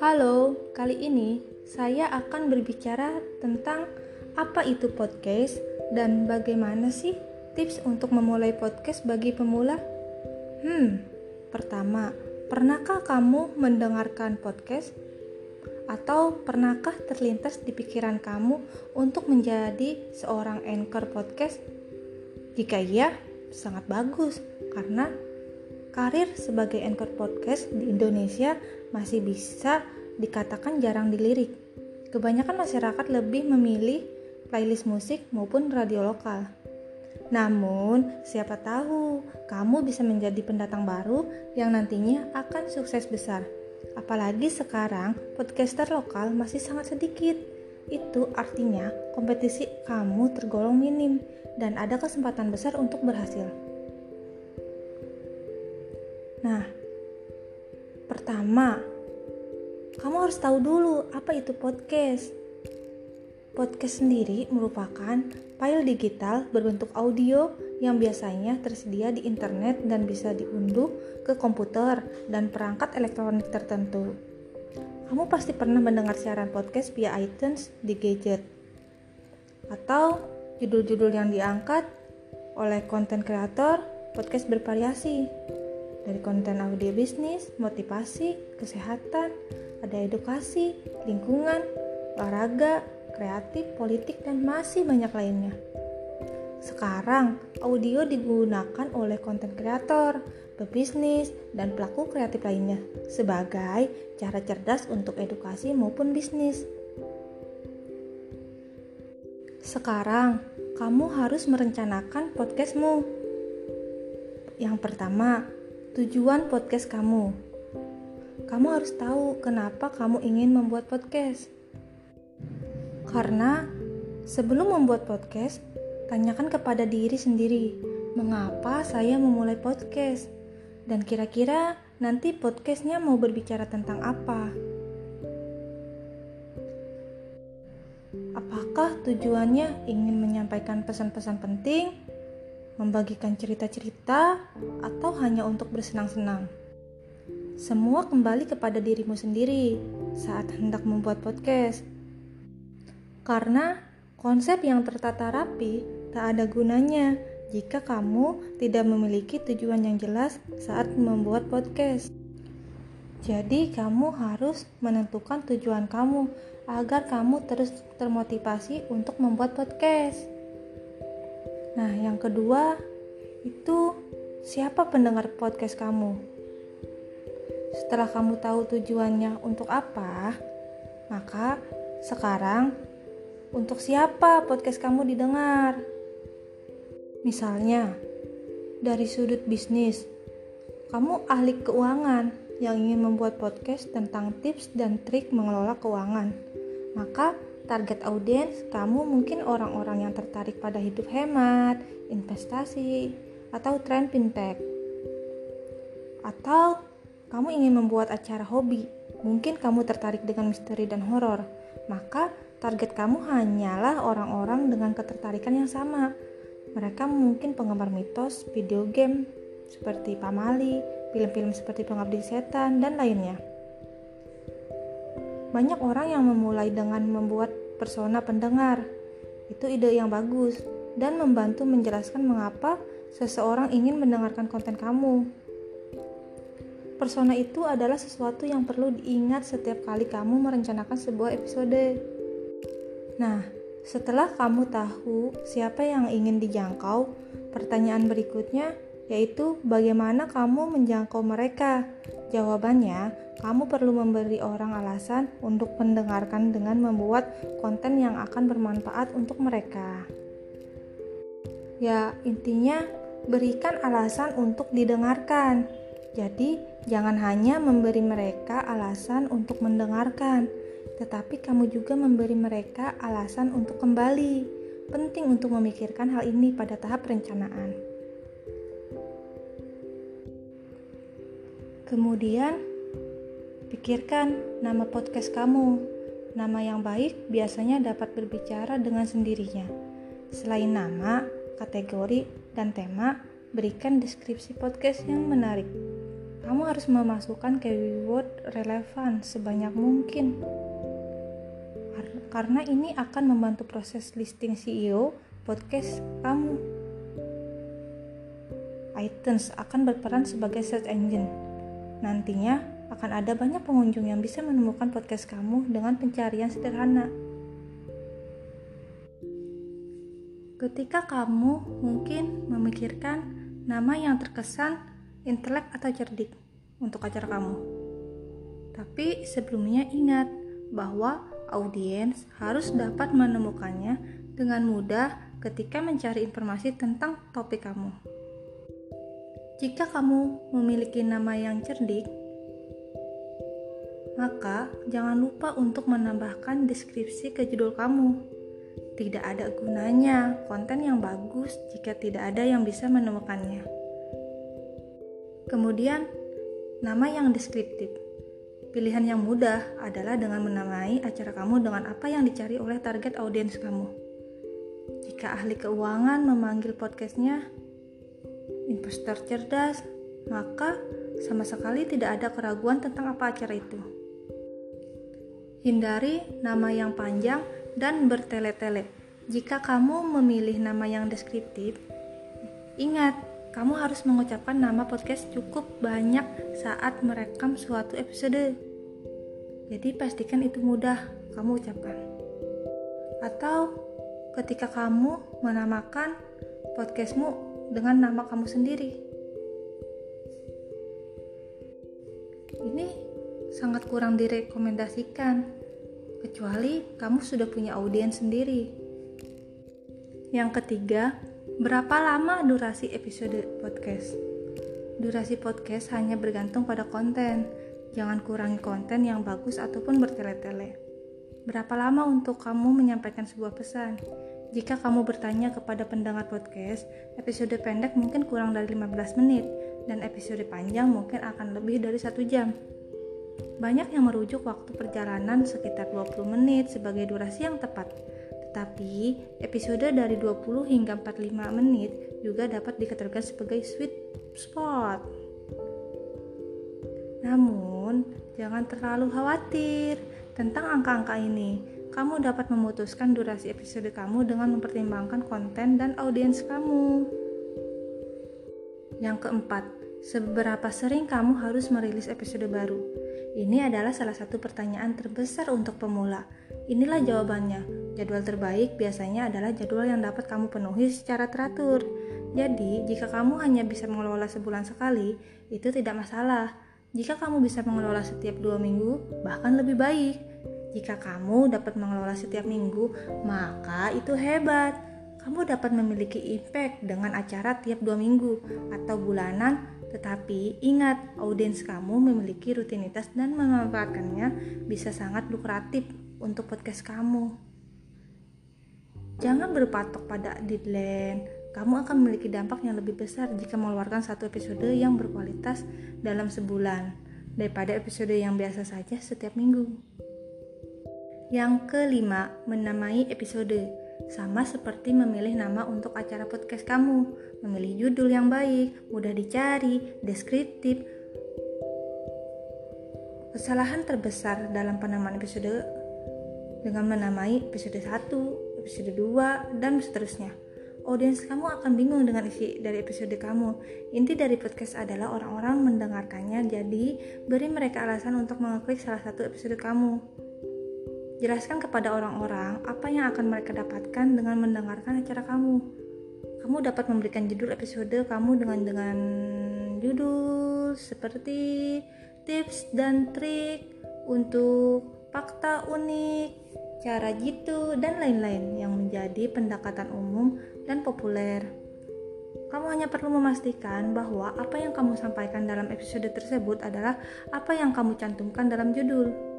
Halo, kali ini saya akan berbicara tentang apa itu podcast dan bagaimana sih tips untuk memulai podcast bagi pemula. Hmm, pertama, pernahkah kamu mendengarkan podcast? Atau pernahkah terlintas di pikiran kamu untuk menjadi seorang anchor podcast? Jika iya, sangat bagus karena karir sebagai anchor podcast di Indonesia masih bisa dikatakan jarang dilirik. Kebanyakan masyarakat lebih memilih playlist musik maupun radio lokal. Namun, siapa tahu kamu bisa menjadi pendatang baru yang nantinya akan sukses besar. Apalagi sekarang podcaster lokal masih sangat sedikit. Itu artinya kompetisi kamu tergolong minim dan ada kesempatan besar untuk berhasil. Nah, pertama, kamu harus tahu dulu apa itu podcast. Podcast sendiri merupakan file digital berbentuk audio yang biasanya tersedia di internet dan bisa diunduh ke komputer dan perangkat elektronik tertentu. Kamu pasti pernah mendengar siaran podcast via iTunes di gadget atau judul-judul yang diangkat oleh konten kreator podcast bervariasi dari konten audio bisnis, motivasi, kesehatan, ada edukasi, lingkungan, olahraga, kreatif, politik, dan masih banyak lainnya. Sekarang, audio digunakan oleh konten kreator, pebisnis, dan pelaku kreatif lainnya sebagai cara cerdas untuk edukasi maupun bisnis. Sekarang, kamu harus merencanakan podcastmu. Yang pertama, tujuan podcast kamu kamu harus tahu kenapa kamu ingin membuat podcast. Karena sebelum membuat podcast, tanyakan kepada diri sendiri, mengapa saya memulai podcast? Dan kira-kira nanti podcastnya mau berbicara tentang apa? Apakah tujuannya ingin menyampaikan pesan-pesan penting, membagikan cerita-cerita, atau hanya untuk bersenang-senang? Semua kembali kepada dirimu sendiri saat hendak membuat podcast. Karena konsep yang tertata rapi tak ada gunanya jika kamu tidak memiliki tujuan yang jelas saat membuat podcast. Jadi, kamu harus menentukan tujuan kamu agar kamu terus termotivasi untuk membuat podcast. Nah, yang kedua itu siapa pendengar podcast kamu? Setelah kamu tahu tujuannya untuk apa, maka sekarang untuk siapa podcast kamu didengar? Misalnya, dari sudut bisnis, kamu ahli keuangan yang ingin membuat podcast tentang tips dan trik mengelola keuangan. Maka target audiens kamu mungkin orang-orang yang tertarik pada hidup hemat, investasi, atau tren fintech. Atau kamu ingin membuat acara hobi, mungkin kamu tertarik dengan misteri dan horor, maka target kamu hanyalah orang-orang dengan ketertarikan yang sama. Mereka mungkin penggemar mitos, video game seperti Pamali, film-film seperti Pengabdi Setan, dan lainnya. Banyak orang yang memulai dengan membuat persona pendengar. Itu ide yang bagus dan membantu menjelaskan mengapa seseorang ingin mendengarkan konten kamu. Persona itu adalah sesuatu yang perlu diingat setiap kali kamu merencanakan sebuah episode. Nah, setelah kamu tahu siapa yang ingin dijangkau, pertanyaan berikutnya yaitu bagaimana kamu menjangkau mereka. Jawabannya, kamu perlu memberi orang alasan untuk mendengarkan dengan membuat konten yang akan bermanfaat untuk mereka. Ya, intinya berikan alasan untuk didengarkan. Jadi, jangan hanya memberi mereka alasan untuk mendengarkan, tetapi kamu juga memberi mereka alasan untuk kembali. Penting untuk memikirkan hal ini pada tahap perencanaan. Kemudian, pikirkan nama podcast kamu. Nama yang baik biasanya dapat berbicara dengan sendirinya. Selain nama, kategori, dan tema, berikan deskripsi podcast yang menarik. kamu harus memasukkan keyword relevan sebanyak mungkin karena ini akan membantu proses listing CEO podcast kamu. iTunes akan berperan sebagai search engine. Nantinya akan ada banyak pengunjung yang bisa menemukan podcast kamu dengan pencarian sederhana. Ketika kamu mungkin memikirkan nama yang terkesan intelek atau cerdik untuk acara kamu. Tapi sebelumnya ingat bahwa audiens harus dapat menemukannya dengan mudah ketika mencari informasi tentang topik kamu. Jika kamu memiliki nama yang cerdik, maka jangan lupa untuk menambahkan deskripsi ke judul kamu. Tidak ada gunanya konten yang bagus jika tidak ada yang bisa menemukannya. Kemudian, nama yang deskriptif. Pilihan yang mudah adalah dengan menamai acara kamu dengan apa yang dicari oleh target audiens kamu. Jika ahli keuangan memanggil podcastnya investor cerdas, maka sama sekali tidak ada keraguan tentang apa acara itu. Hindari nama yang panjang dan bertele-tele. Jika kamu memilih nama yang deskriptif, ingat kamu harus mengucapkan nama podcast cukup banyak saat merekam suatu episode. Jadi pastikan itu mudah kamu ucapkan. Atau ketika kamu menamakan podcastmu dengan nama kamu sendiri. Ini sangat kurang direkomendasikan, kecuali kamu sudah punya audiens sendiri. Yang ketiga, Berapa lama durasi episode podcast? Durasi podcast hanya bergantung pada konten. Jangan kurangi konten yang bagus ataupun bertele-tele. Berapa lama untuk kamu menyampaikan sebuah pesan? Jika kamu bertanya kepada pendengar podcast, episode pendek mungkin kurang dari 15 menit, dan episode panjang mungkin akan lebih dari satu jam. Banyak yang merujuk waktu perjalanan sekitar 20 menit sebagai durasi yang tepat tapi, episode dari 20 hingga 45 menit juga dapat dikategorikan sebagai sweet spot. Namun, jangan terlalu khawatir tentang angka-angka ini. Kamu dapat memutuskan durasi episode kamu dengan mempertimbangkan konten dan audiens kamu. Yang keempat, seberapa sering kamu harus merilis episode baru? Ini adalah salah satu pertanyaan terbesar untuk pemula. Inilah jawabannya. Jadwal terbaik biasanya adalah jadwal yang dapat kamu penuhi secara teratur. Jadi, jika kamu hanya bisa mengelola sebulan sekali, itu tidak masalah. Jika kamu bisa mengelola setiap dua minggu, bahkan lebih baik. Jika kamu dapat mengelola setiap minggu, maka itu hebat. Kamu dapat memiliki impact dengan acara tiap dua minggu atau bulanan tetapi ingat, audiens kamu memiliki rutinitas dan memanfaatkannya bisa sangat lukratif untuk podcast kamu. Jangan berpatok pada deadline. Kamu akan memiliki dampak yang lebih besar jika mengeluarkan satu episode yang berkualitas dalam sebulan daripada episode yang biasa saja setiap minggu. Yang kelima, menamai episode sama seperti memilih nama untuk acara podcast kamu, memilih judul yang baik, mudah dicari, deskriptif. Kesalahan terbesar dalam penamaan episode dengan menamai episode 1, episode 2, dan seterusnya. Audiens kamu akan bingung dengan isi dari episode kamu. Inti dari podcast adalah orang-orang mendengarkannya, jadi beri mereka alasan untuk mengeklik salah satu episode kamu. Jelaskan kepada orang-orang apa yang akan mereka dapatkan dengan mendengarkan acara kamu. Kamu dapat memberikan judul episode kamu dengan dengan judul seperti tips dan trik untuk fakta unik, cara jitu, dan lain-lain yang menjadi pendekatan umum dan populer. Kamu hanya perlu memastikan bahwa apa yang kamu sampaikan dalam episode tersebut adalah apa yang kamu cantumkan dalam judul.